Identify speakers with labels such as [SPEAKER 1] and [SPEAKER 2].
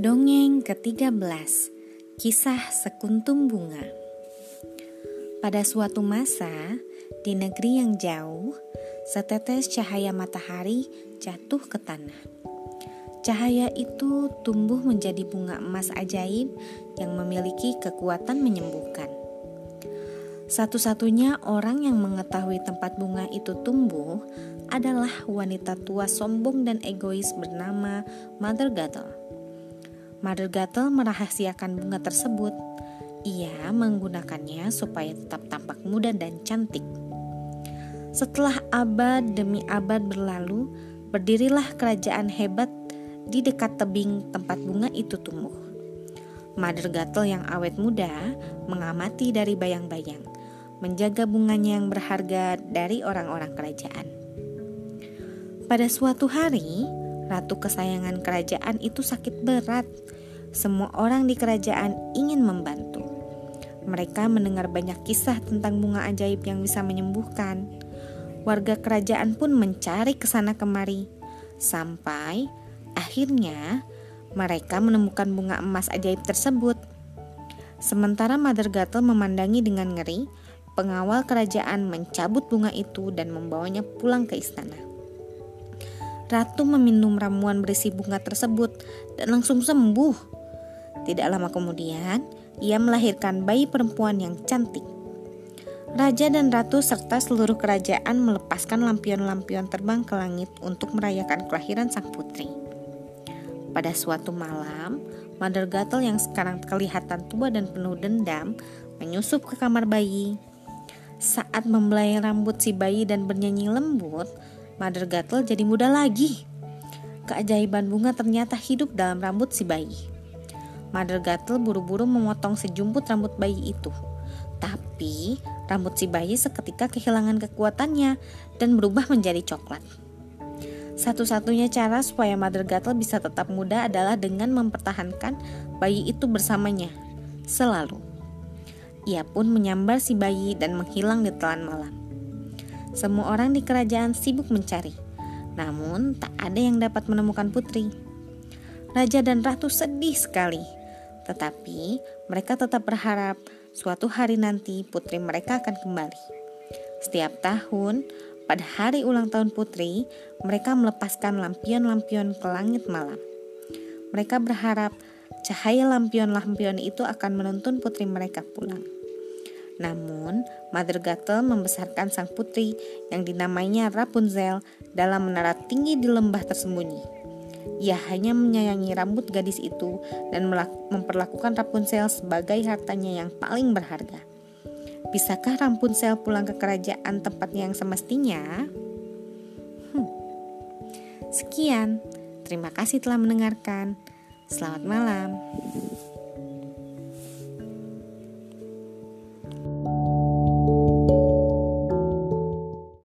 [SPEAKER 1] Dongeng ke-13 Kisah Sekuntum Bunga Pada suatu masa, di negeri yang jauh, setetes cahaya matahari jatuh ke tanah. Cahaya itu tumbuh menjadi bunga emas ajaib yang memiliki kekuatan menyembuhkan. Satu-satunya orang yang mengetahui tempat bunga itu tumbuh adalah wanita tua sombong dan egois bernama Mother Gatel. Mother Gatel merahasiakan bunga tersebut. Ia menggunakannya supaya tetap tampak muda dan cantik. Setelah abad demi abad berlalu, berdirilah kerajaan hebat di dekat tebing tempat bunga itu tumbuh. Mother Gatel yang awet muda mengamati dari bayang-bayang, menjaga bunganya yang berharga dari orang-orang kerajaan. Pada suatu hari, ratu kesayangan kerajaan itu sakit berat. Semua orang di kerajaan ingin membantu. Mereka mendengar banyak kisah tentang bunga ajaib yang bisa menyembuhkan. Warga kerajaan pun mencari ke sana kemari, sampai akhirnya mereka menemukan bunga emas ajaib tersebut. Sementara Mother Gatel memandangi dengan ngeri, pengawal kerajaan mencabut bunga itu dan membawanya pulang ke istana. Ratu meminum ramuan berisi bunga tersebut dan langsung sembuh. Tidak lama kemudian, ia melahirkan bayi perempuan yang cantik. Raja dan ratu serta seluruh kerajaan melepaskan lampion-lampion terbang ke langit untuk merayakan kelahiran sang putri. Pada suatu malam, Mother Gatel yang sekarang kelihatan tua dan penuh dendam menyusup ke kamar bayi. Saat membelai rambut si bayi dan bernyanyi lembut, Mother Gatel jadi muda lagi. Keajaiban bunga ternyata hidup dalam rambut si bayi. Mother Gatel buru-buru memotong sejumput rambut bayi itu. Tapi rambut si bayi seketika kehilangan kekuatannya dan berubah menjadi coklat. Satu-satunya cara supaya Mother Gatel bisa tetap muda adalah dengan mempertahankan bayi itu bersamanya selalu. Ia pun menyambar si bayi dan menghilang di telan malam. Semua orang di kerajaan sibuk mencari, namun tak ada yang dapat menemukan putri. Raja dan ratu sedih sekali, tetapi mereka tetap berharap suatu hari nanti putri mereka akan kembali. Setiap tahun, pada hari ulang tahun putri, mereka melepaskan lampion-lampion ke langit malam. Mereka berharap cahaya lampion-lampion itu akan menuntun putri mereka pulang. Namun, Mother Gatel membesarkan sang putri yang dinamainya Rapunzel dalam menara tinggi di lembah tersembunyi. Ia hanya menyayangi rambut gadis itu dan memperlakukan Rapunzel sebagai hartanya yang paling berharga. Bisakah Rapunzel pulang ke kerajaan tempatnya yang semestinya? Hmm. Sekian, terima kasih telah mendengarkan. Selamat malam.